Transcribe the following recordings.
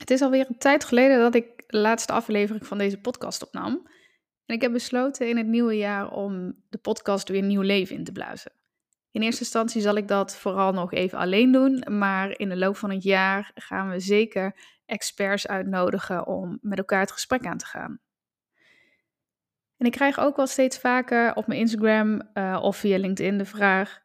Het is alweer een tijd geleden dat ik de laatste aflevering van deze podcast opnam. En ik heb besloten in het nieuwe jaar om de podcast weer nieuw leven in te blazen. In eerste instantie zal ik dat vooral nog even alleen doen, maar in de loop van het jaar gaan we zeker experts uitnodigen om met elkaar het gesprek aan te gaan. En ik krijg ook wel steeds vaker op mijn Instagram uh, of via LinkedIn de vraag: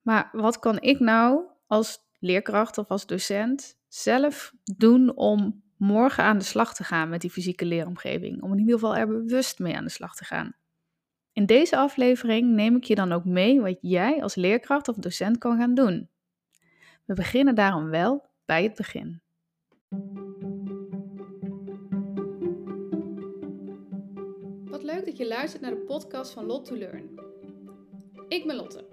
maar wat kan ik nou als leerkracht of als docent zelf doen om morgen aan de slag te gaan met die fysieke leeromgeving? Om in ieder geval er bewust mee aan de slag te gaan. In deze aflevering neem ik je dan ook mee wat jij als leerkracht of docent kan gaan doen. We beginnen daarom wel bij het begin. Wat leuk dat je luistert naar de podcast van Lot to Learn. Ik ben Lotte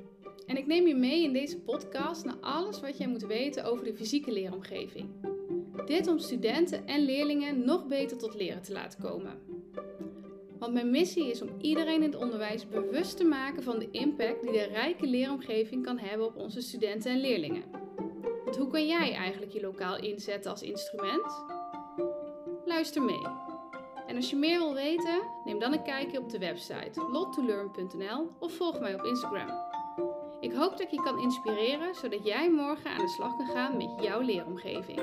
en ik neem je mee in deze podcast naar alles wat jij moet weten over de fysieke leeromgeving. Dit om studenten en leerlingen nog beter tot leren te laten komen. Want mijn missie is om iedereen in het onderwijs bewust te maken van de impact die de rijke leeromgeving kan hebben op onze studenten en leerlingen. Want hoe kan jij eigenlijk je lokaal inzetten als instrument? Luister mee. En als je meer wil weten, neem dan een kijkje op de website lottolearn.nl of volg mij op Instagram. Ik hoop dat ik je kan inspireren zodat jij morgen aan de slag kan gaan met jouw leeromgeving.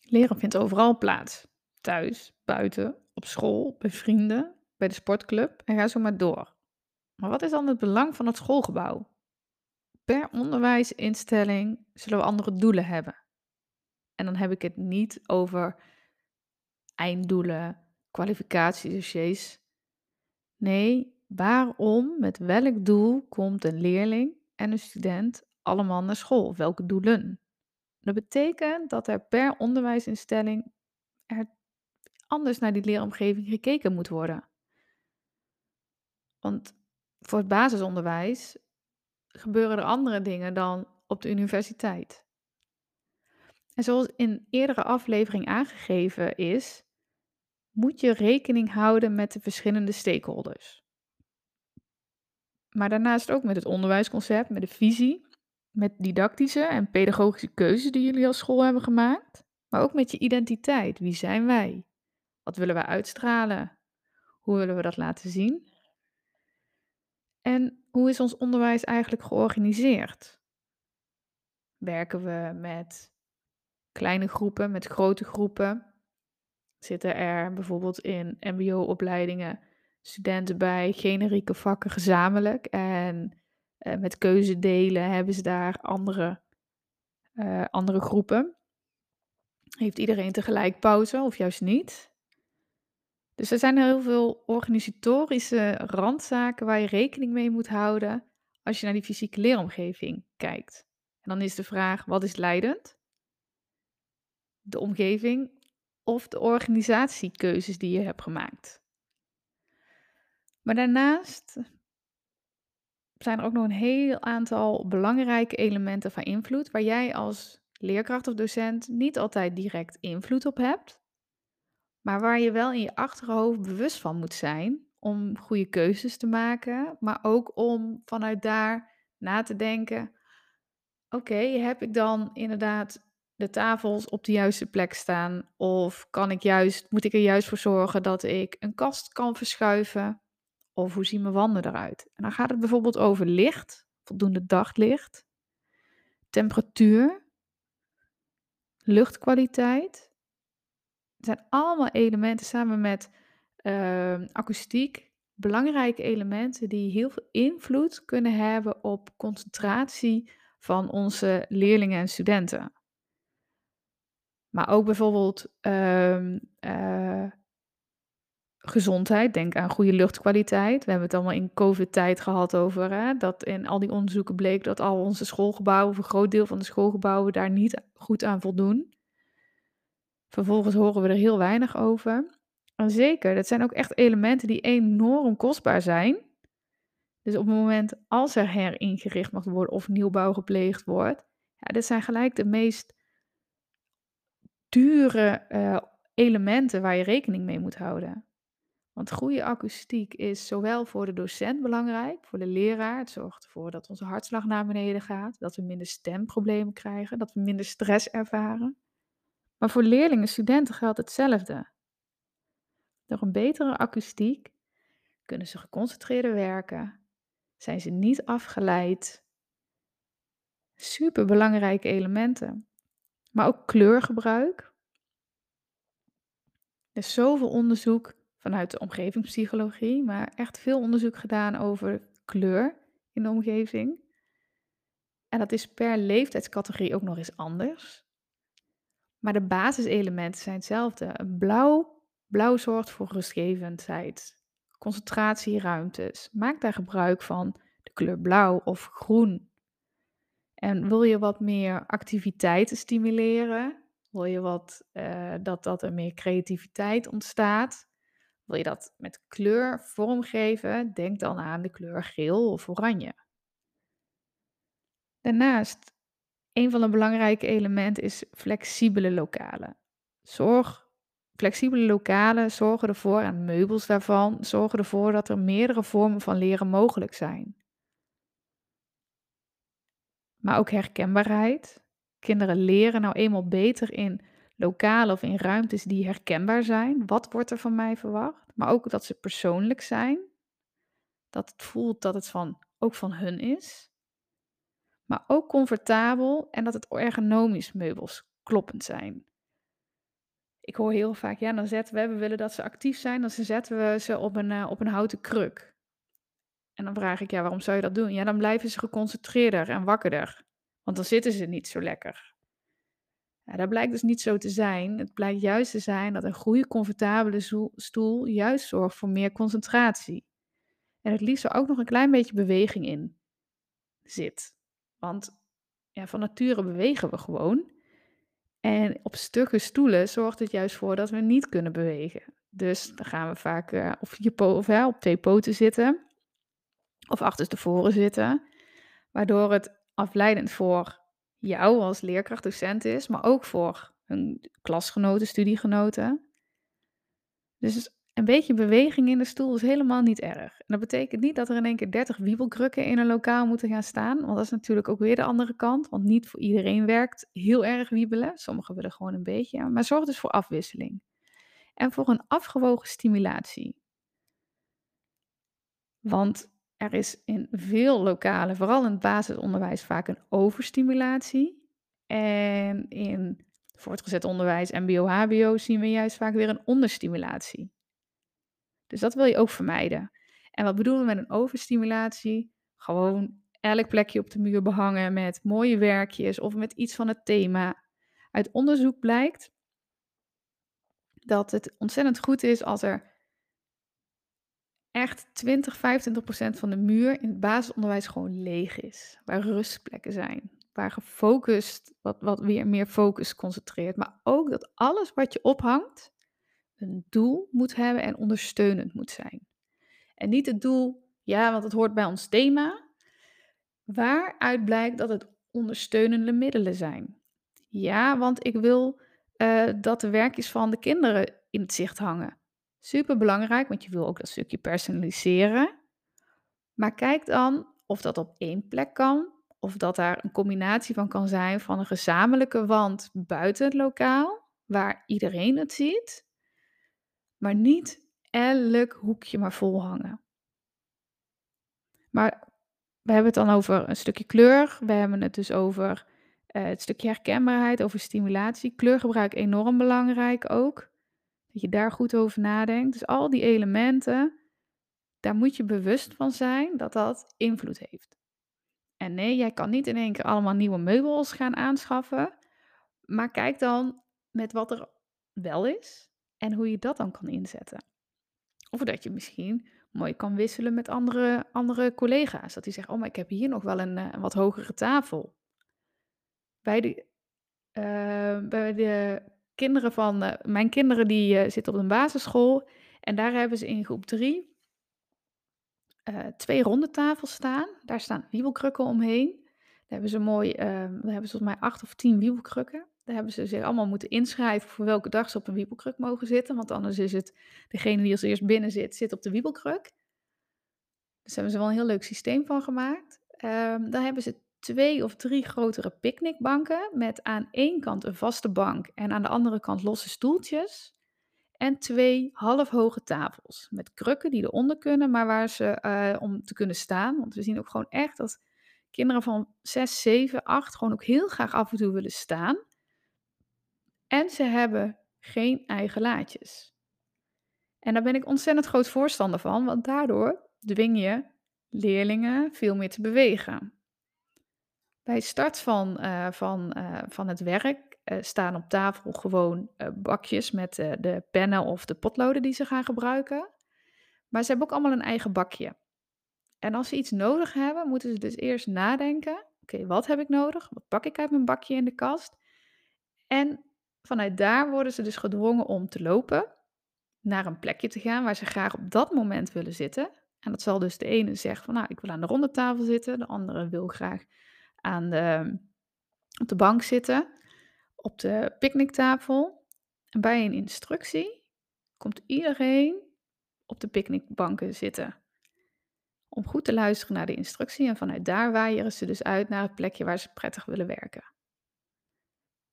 Leren vindt overal plaats. Thuis, buiten, op school, bij vrienden, bij de sportclub en ga zo maar door. Maar wat is dan het belang van het schoolgebouw? Per onderwijsinstelling zullen we andere doelen hebben. En dan heb ik het niet over einddoelen, kwalificatiedossiers. Nee, waarom, met welk doel komt een leerling en een student allemaal naar school? Welke doelen? Dat betekent dat er per onderwijsinstelling er anders naar die leeromgeving gekeken moet worden. Want voor het basisonderwijs gebeuren er andere dingen dan op de universiteit. En zoals in eerdere aflevering aangegeven is, moet je rekening houden met de verschillende stakeholders. Maar daarnaast ook met het onderwijsconcept, met de visie, met didactische en pedagogische keuzes die jullie als school hebben gemaakt, maar ook met je identiteit. Wie zijn wij? Wat willen we uitstralen? Hoe willen we dat laten zien? En hoe is ons onderwijs eigenlijk georganiseerd? Werken we met kleine groepen, met grote groepen? Zitten er bijvoorbeeld in MBO-opleidingen studenten bij generieke vakken gezamenlijk en uh, met keuzedelen hebben ze daar andere, uh, andere groepen? Heeft iedereen tegelijk pauze of juist niet? Dus er zijn heel veel organisatorische randzaken waar je rekening mee moet houden als je naar die fysieke leeromgeving kijkt. En dan is de vraag: wat is leidend? De omgeving of de organisatiekeuzes die je hebt gemaakt. Maar daarnaast zijn er ook nog een heel aantal belangrijke elementen van invloed waar jij als leerkracht of docent niet altijd direct invloed op hebt, maar waar je wel in je achterhoofd bewust van moet zijn om goede keuzes te maken, maar ook om vanuit daar na te denken: oké, heb ik dan inderdaad de tafels op de juiste plek staan? Of kan ik juist, moet ik er juist voor zorgen dat ik een kast kan verschuiven? Of hoe zien mijn wanden eruit? En dan gaat het bijvoorbeeld over licht, voldoende daglicht, temperatuur, luchtkwaliteit. Het zijn allemaal elementen samen met uh, akoestiek, belangrijke elementen die heel veel invloed kunnen hebben op concentratie van onze leerlingen en studenten. Maar ook bijvoorbeeld uh, uh, gezondheid. Denk aan goede luchtkwaliteit. We hebben het allemaal in COVID-tijd gehad over hè, dat in al die onderzoeken bleek dat al onze schoolgebouwen, of een groot deel van de schoolgebouwen, daar niet goed aan voldoen. Vervolgens horen we er heel weinig over. En zeker, dat zijn ook echt elementen die enorm kostbaar zijn. Dus op het moment als er heringericht mag worden of nieuwbouw gepleegd wordt, ja, dit zijn gelijk de meest dure uh, elementen waar je rekening mee moet houden. Want goede akoestiek is zowel voor de docent belangrijk, voor de leraar. Het zorgt ervoor dat onze hartslag naar beneden gaat, dat we minder stemproblemen krijgen, dat we minder stress ervaren. Maar voor leerlingen en studenten geldt hetzelfde. Door een betere akoestiek kunnen ze geconcentreerder werken, zijn ze niet afgeleid. Super belangrijke elementen. Maar ook kleurgebruik. Er is zoveel onderzoek vanuit de omgevingspsychologie, maar echt veel onderzoek gedaan over kleur in de omgeving. En dat is per leeftijdscategorie ook nog eens anders. Maar de basiselementen zijn hetzelfde. Blauw, blauw zorgt voor rustgevendheid, concentratie, ruimtes. Maak daar gebruik van de kleur blauw of groen. En wil je wat meer activiteiten stimuleren? Wil je wat, uh, dat, dat er meer creativiteit ontstaat? Wil je dat met kleur vormgeven? Denk dan aan de kleur geel of oranje. Daarnaast, een van de belangrijke elementen is flexibele lokalen. Zorg, flexibele lokalen zorgen ervoor, en meubels daarvan, zorgen ervoor dat er meerdere vormen van leren mogelijk zijn. Maar ook herkenbaarheid. Kinderen leren nou eenmaal beter in lokalen of in ruimtes die herkenbaar zijn. Wat wordt er van mij verwacht? Maar ook dat ze persoonlijk zijn. Dat het voelt dat het van, ook van hun is. Maar ook comfortabel en dat het ergonomisch meubels kloppend zijn. Ik hoor heel vaak, ja, dan zetten we, we willen dat ze actief zijn, dan zetten we ze op een, uh, op een houten kruk. En dan vraag ik, ja, waarom zou je dat doen? Ja, dan blijven ze geconcentreerder en wakkerder. Want dan zitten ze niet zo lekker. Ja, dat blijkt dus niet zo te zijn. Het blijkt juist te zijn dat een goede, comfortabele stoel juist zorgt voor meer concentratie. En het liefst er ook nog een klein beetje beweging in zit. Want ja, van nature bewegen we gewoon. En op stukken stoelen zorgt het juist voor dat we niet kunnen bewegen. Dus dan gaan we vaak uh, of, je op twee poten zitten. Of achterstevoren zitten. Waardoor het afleidend voor jou als leerkracht, docent is, maar ook voor hun klasgenoten, studiegenoten. Dus een beetje beweging in de stoel is helemaal niet erg. En dat betekent niet dat er in één keer 30 wiebelkrukken in een lokaal moeten gaan staan. Want dat is natuurlijk ook weer de andere kant. Want niet voor iedereen werkt heel erg wiebelen. Sommigen willen gewoon een beetje. Maar zorg dus voor afwisseling. En voor een afgewogen stimulatie. Want er is in veel lokalen, vooral in het basisonderwijs, vaak een overstimulatie. En in voortgezet onderwijs, MBO, HBO, zien we juist vaak weer een onderstimulatie. Dus dat wil je ook vermijden. En wat bedoelen we met een overstimulatie? Gewoon elk plekje op de muur behangen met mooie werkjes of met iets van het thema. Uit onderzoek blijkt dat het ontzettend goed is als er echt 20, 25 procent van de muur in het basisonderwijs gewoon leeg is. Waar rustplekken zijn. Waar gefocust, wat, wat weer meer focus concentreert. Maar ook dat alles wat je ophangt een doel moet hebben en ondersteunend moet zijn. En niet het doel, ja, want het hoort bij ons thema. Waaruit blijkt dat het ondersteunende middelen zijn. Ja, want ik wil uh, dat de werkjes van de kinderen in het zicht hangen. Super belangrijk, want je wil ook dat stukje personaliseren. Maar kijk dan of dat op één plek kan, of dat daar een combinatie van kan zijn van een gezamenlijke wand buiten het lokaal, waar iedereen het ziet, maar niet elk hoekje maar vol hangen. Maar we hebben het dan over een stukje kleur, we hebben het dus over uh, het stukje herkenbaarheid, over stimulatie. Kleurgebruik enorm belangrijk ook. Dat je daar goed over nadenkt. Dus al die elementen, daar moet je bewust van zijn dat dat invloed heeft. En nee, jij kan niet in één keer allemaal nieuwe meubels gaan aanschaffen. Maar kijk dan met wat er wel is en hoe je dat dan kan inzetten. Of dat je misschien mooi kan wisselen met andere, andere collega's. Dat die zeggen, oh, maar ik heb hier nog wel een, eh, wat hogere tafel. Bij de, uh, bij de kinderen van, uh, mijn kinderen die uh, zitten op een basisschool. En daar hebben ze in groep 3 twee ronde tafels staan. Daar staan wiebelkrukken omheen. Daar hebben ze mooi, daar hebben ze volgens mij acht of tien wiebelkrukken. Daar hebben ze zich allemaal moeten inschrijven voor welke dag ze op een wiebelkruk mogen zitten, want anders is het degene die als eerst binnen zit, zit op de wiebelkruk. Dus daar hebben ze wel een heel leuk systeem van gemaakt. Ehm, dan hebben ze twee of drie grotere picknickbanken met aan één kant een vaste bank en aan de andere kant losse stoeltjes. En twee halfhoge tafels met krukken die eronder kunnen, maar waar ze eh, om te kunnen staan. Want we zien ook gewoon echt dat kinderen van 6, 7, 8 gewoon ook heel graag af en toe willen staan. En ze hebben geen eigen laadjes. En daar ben ik ontzettend groot voorstander van, want daardoor dwing je leerlingen veel meer te bewegen. Bij start van, uh, van, uh, van het werk uh, staan op tafel gewoon bakjes met de pennen of de potloden die ze gaan gebruiken. Maar ze hebben ook allemaal een eigen bakje. En als ze iets nodig hebben, moeten ze dus eerst nadenken: oké, wat heb ik nodig? Wat pak ik uit mijn bakje in de kast? En vanuit daar worden ze dus gedwongen om te lopen naar een plekje te gaan waar ze graag op dat moment willen zitten. En dat zal dus de ene zeggen van nou, ik wil aan de ronde tafel zitten, de andere wil graag aan de, op de bank zitten, op de picknicktafel. En bij een instructie komt iedereen op de picknickbanken zitten. Om goed te luisteren naar de instructie en vanuit daar waaieren ze dus uit naar het plekje waar ze prettig willen werken.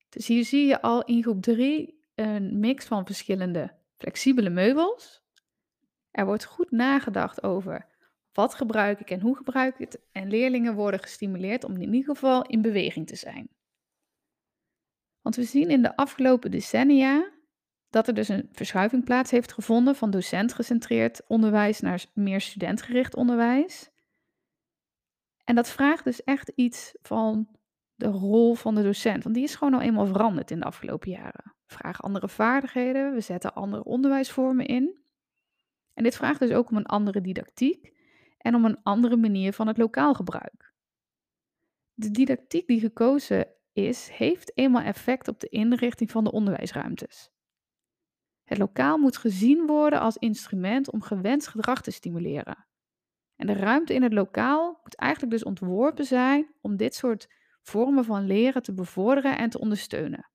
Dus hier zie je al in groep 3 een mix van verschillende flexibele meubels. Er wordt goed nagedacht over wat gebruik ik en hoe gebruik ik het. En leerlingen worden gestimuleerd om in ieder geval in beweging te zijn. Want we zien in de afgelopen decennia dat er dus een verschuiving plaats heeft gevonden van docentgecentreerd onderwijs naar meer studentgericht onderwijs. En dat vraagt dus echt iets van de rol van de docent, want die is gewoon al eenmaal veranderd in de afgelopen jaren. We vragen andere vaardigheden, we zetten andere onderwijsvormen in. En dit vraagt dus ook om een andere didactiek en om een andere manier van het lokaal gebruik. De didactiek die gekozen is, heeft eenmaal effect op de inrichting van de onderwijsruimtes. Het lokaal moet gezien worden als instrument om gewenst gedrag te stimuleren. En de ruimte in het lokaal moet eigenlijk dus ontworpen zijn om dit soort vormen van leren te bevorderen en te ondersteunen.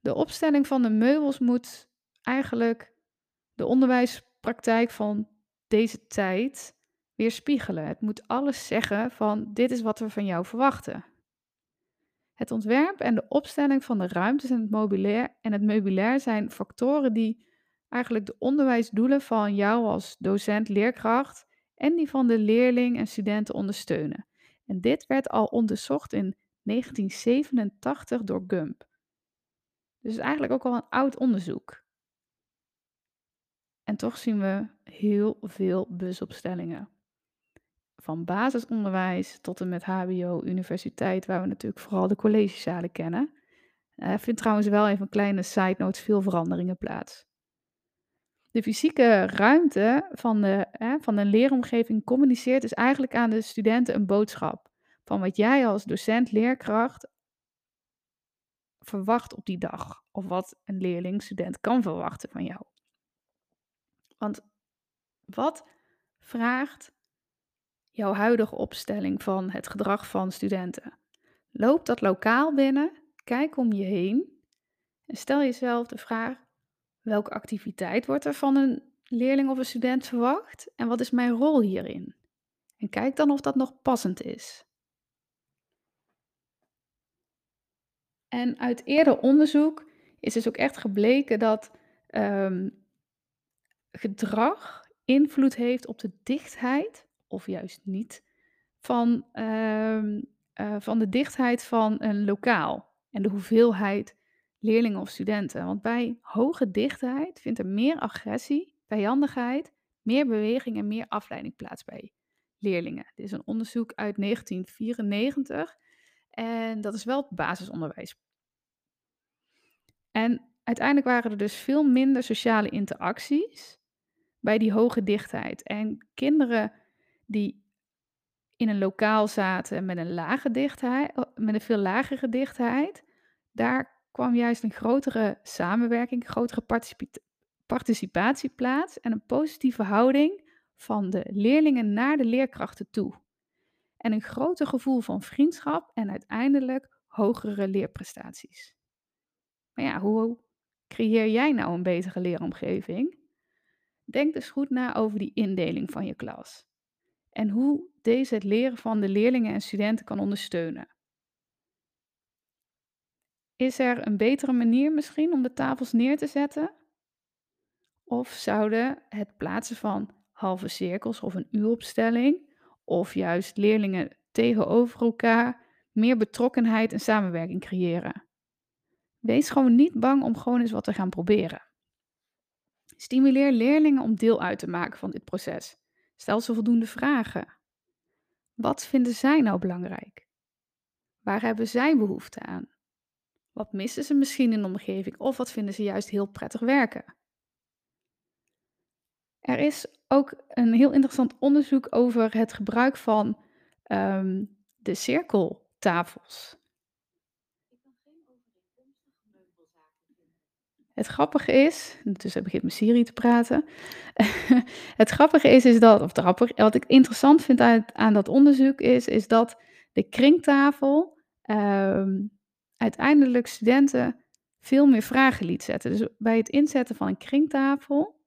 De opstelling van de meubels moet eigenlijk de onderwijspraktijk van deze tijd weerspiegelen. Het moet alles zeggen van dit is wat we van jou verwachten. Het ontwerp en de opstelling van de ruimtes en het meubilair, en het meubilair zijn factoren die eigenlijk de onderwijsdoelen van jou als docent, leerkracht en die van de leerling en studenten ondersteunen. En dit werd al onderzocht in 1987 door Gump. Dus eigenlijk ook al een oud onderzoek. En toch zien we heel veel busopstellingen. Van basisonderwijs tot en met HBO, universiteit, waar we natuurlijk vooral de collegezalen kennen. Er uh, vindt trouwens wel even een kleine side note veel veranderingen plaats. De fysieke ruimte van de, hè, van een leeromgeving communiceert dus eigenlijk aan de studenten een boodschap. Van wat jij als docent, leerkracht verwacht op die dag. Of wat een leerling, student kan verwachten van jou. Want wat vraagt jouw huidige opstelling van het gedrag van studenten? Loop dat lokaal binnen, kijk om je heen en stel jezelf de vraag: welke activiteit wordt er van een leerling of een student verwacht en wat is mijn rol hierin? En kijk dan of dat nog passend is. En uit eerder onderzoek is dus ook echt gebleken dat um, gedrag invloed heeft op de dichtheid, of juist niet, van, uh, uh, van de dichtheid van een lokaal en de hoeveelheid leerlingen of studenten. Want bij hoge dichtheid vindt er meer agressie, vijandigheid, meer beweging en meer afleiding plaats bij leerlingen. Dit is een onderzoek uit 1994 en dat is wel basisonderwijs. En uiteindelijk waren er dus veel minder sociale interacties bij die hoge dichtheid. En kinderen die in een lokaal zaten met een lage dichtheid, oh, met een veel lagere dichtheid, daar kwam juist een grotere samenwerking, grotere participatie plaats en een positieve houding van de leerlingen naar de leerkrachten toe. En een groter gevoel van vriendschap en uiteindelijk hogere leerprestaties. Maar ja, hoe creëer jij nou een betere leeromgeving? Denk dus goed na over die indeling van je klas en hoe deze het leren van de leerlingen en studenten kan ondersteunen. Is er een betere manier misschien om de tafels neer te zetten? Of zouden het plaatsen van halve cirkels of een uuropstelling, of juist leerlingen tegenover elkaar, meer betrokkenheid en samenwerking creëren? Wees gewoon niet bang om gewoon eens wat te gaan proberen. Stimuleer leerlingen om deel uit te maken van dit proces. Stel ze voldoende vragen. Wat vinden zij nou belangrijk? Waar hebben zij behoefte aan? Wat missen ze misschien in de omgeving of wat vinden ze juist heel prettig werken? Er is ook een heel interessant onderzoek over het gebruik van um, de cirkeltafels. Het grappige is, dus begint mijn Siri te praten. het grappige is, is dat, of grappig, wat ik interessant vind aan, aan dat onderzoek is, is dat de kringtafel um, uiteindelijk studenten veel meer vragen liet zetten. Dus bij het inzetten van een kringtafel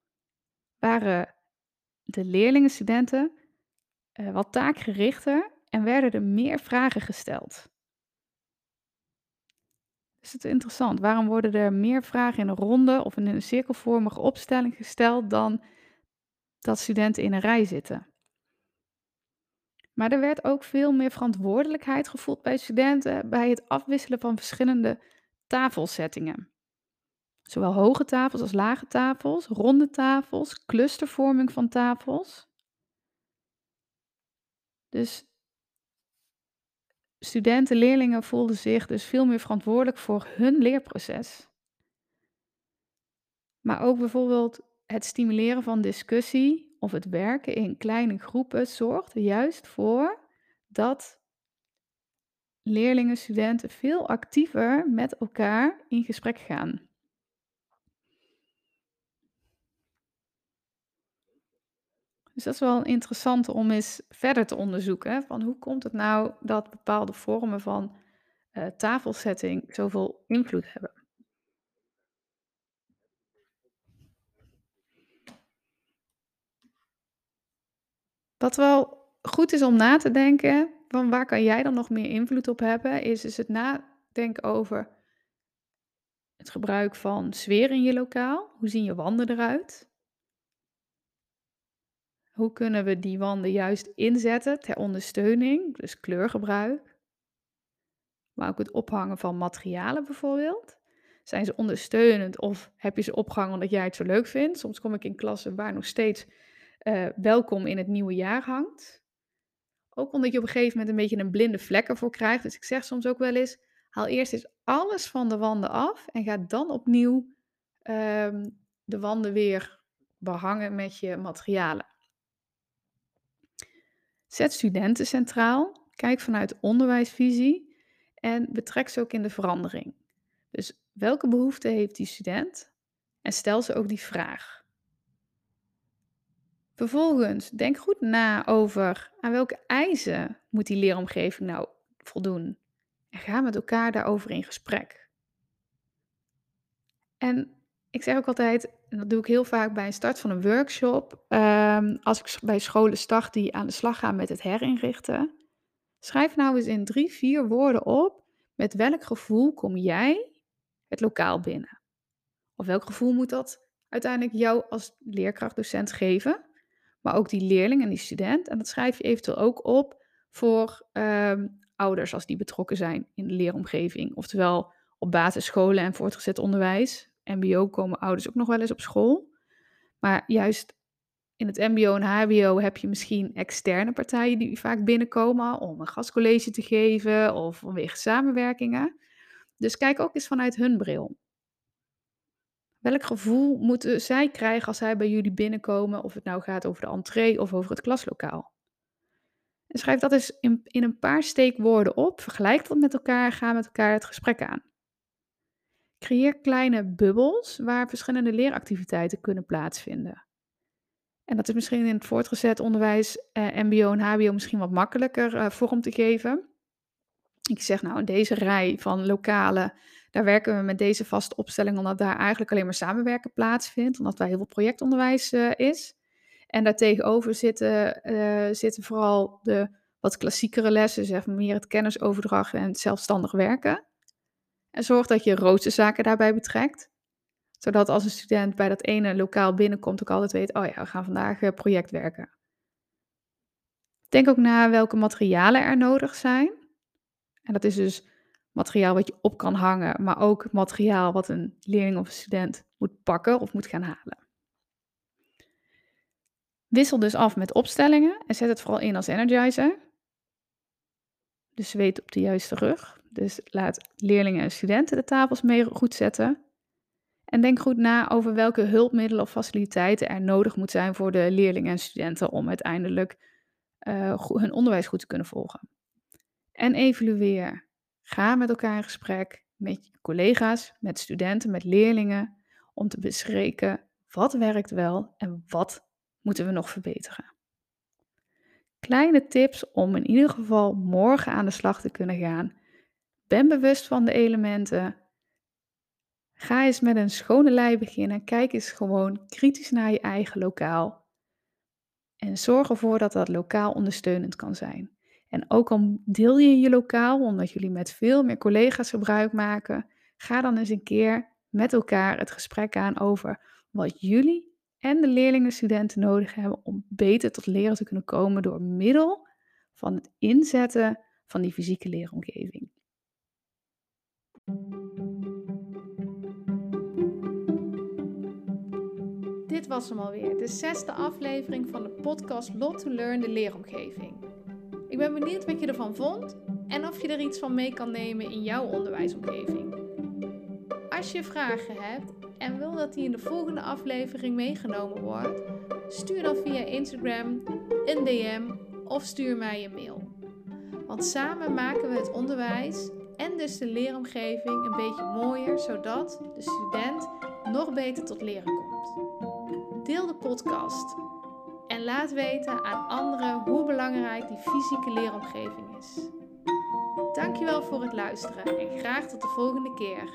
waren de leerlingen, studenten, uh, wat taakgerichter en werden er meer vragen gesteld. Is het interessant? Waarom worden er meer vragen in een ronde of in een cirkelvormige opstelling gesteld dan dat studenten in een rij zitten? Maar er werd ook veel meer verantwoordelijkheid gevoeld bij studenten bij het afwisselen van verschillende tafelsettingen. Zowel hoge tafels als lage tafels, ronde tafels, clustervorming van tafels. Dus studenten, leerlingen voelden zich dus veel meer verantwoordelijk voor hun leerproces. Maar ook bijvoorbeeld het stimuleren van discussie of het werken in kleine groepen zorgt juist voor dat leerlingen, studenten veel actiever met elkaar in gesprek gaan. Dus dat is wel interessant om eens verder te onderzoeken. Van hoe komt het nou dat bepaalde vormen van uh, tafelsetting zoveel invloed hebben? Wat wel goed is om na te denken, van waar kan jij dan nog meer invloed op hebben, is, is het nadenken over het gebruik van sfeer in je lokaal. Hoe zien je wanden eruit? Hoe kunnen we die wanden juist inzetten ter ondersteuning, dus kleurgebruik, maar ook het ophangen van materialen bijvoorbeeld. Zijn ze ondersteunend of heb je ze opgehangen omdat jij het zo leuk vindt? Soms kom ik in klassen waar nog steeds uh, welkom in het nieuwe jaar hangt. Ook omdat je op een gegeven moment een beetje een blinde vlek ervoor krijgt. Dus ik zeg soms ook wel eens, haal eerst eens alles van de wanden af en ga dan opnieuw um, de wanden weer behangen met je materialen. Zet studenten centraal, kijk vanuit onderwijsvisie en betrek ze ook in de verandering. Dus welke behoefte heeft die student? En stel ze ook die vraag. Vervolgens, denk goed na over aan welke eisen moet die leeromgeving nou voldoen. En ga met elkaar daarover in gesprek. En ik zeg ook altijd, en dat doe ik heel vaak bij een start van een workshop, um, als ik bij scholen start die aan de slag gaan met het herinrichten, schrijf nou eens in drie, vier woorden op met welk gevoel kom jij het lokaal binnen. Of welk gevoel moet dat uiteindelijk jou als leerkracht, docent geven, maar ook die leerling en die student. En dat schrijf je eventueel ook op voor um, ouders als die betrokken zijn in de leeromgeving. Oftewel op basisscholen en voortgezet onderwijs, MBO komen ouders ook nog wel eens op school. Maar juist in het MBO en HBO heb je misschien externe partijen die vaak binnenkomen om een gastcollege te geven of vanwege samenwerkingen. Dus kijk ook eens vanuit hun bril. Welk gevoel moeten zij krijgen als zij bij jullie binnenkomen, of het nou gaat over de entree of over het klaslokaal? En schrijf dat eens in, in een paar steekwoorden op, vergelijk dat met elkaar, ga met elkaar het gesprek aan. Creëer kleine bubbels waar verschillende leeractiviteiten kunnen plaatsvinden. En dat is misschien in het voortgezet onderwijs, eh, MBO en HBO, misschien wat makkelijker eh, vorm te geven. ik zeg nou in deze rij van lokalen, daar werken we met deze vaste opstelling, omdat daar eigenlijk alleen maar samenwerken plaatsvindt, omdat daar heel veel projectonderwijs uh, is. En daartegenover zitten, uh, zitten vooral de wat klassiekere lessen, zeg maar meer het kennisoverdracht en het zelfstandig werken. En zorg dat je roosterzaken daarbij betrekt. Zodat als een student bij dat ene lokaal binnenkomt, ook altijd weet, oh ja, we gaan vandaag uh, project werken. Denk ook na welke materialen er nodig zijn. En dat is dus materiaal wat je op kan hangen, maar ook materiaal wat een leerling of student moet pakken of moet gaan halen. Wissel dus af met opstellingen en zet het vooral in als energizer. Dus zweet op de juiste rug. Dus laat leerlingen en studenten de tafels mee goed zetten. En denk goed na over welke hulpmiddelen of faciliteiten er nodig moet zijn voor de leerlingen en studenten om uiteindelijk uh, hun onderwijs goed te kunnen volgen. En evalueer. Ga met elkaar in gesprek met je collega's, met studenten, met leerlingen om te bespreken wat werkt wel en wat moeten we nog verbeteren. Kleine tips om in ieder geval morgen aan de slag te kunnen gaan. Ben bewust van de elementen. Ga eens met een schone lei beginnen. Kijk eens gewoon kritisch naar je eigen lokaal. En zorg ervoor dat dat lokaal ondersteunend kan zijn. En ook al deel je je lokaal, omdat jullie met veel meer collega's gebruik maken, ga dan eens een keer met elkaar het gesprek aan over wat jullie en de leerlingen studenten nodig hebben om beter tot leren te kunnen komen door middel van het inzetten van die fysieke leeromgeving. Dit was hem alweer, de zesde aflevering van de podcast Lot to Learn de leeromgeving. Ik ben benieuwd wat je ervan vond en of je er iets van mee kan nemen in jouw onderwijsomgeving. Als je vragen hebt en wil dat die in de volgende aflevering meegenomen wordt, stuur dan via Instagram een DM of stuur mij een mail. Want samen maken we het onderwijs en dus de leeromgeving een beetje mooier, zodat de student nog beter tot leren komt. Deel de podcast en laat weten aan anderen hoe belangrijk die fysieke leeromgeving is. Dankjewel voor het luisteren en graag tot de volgende keer.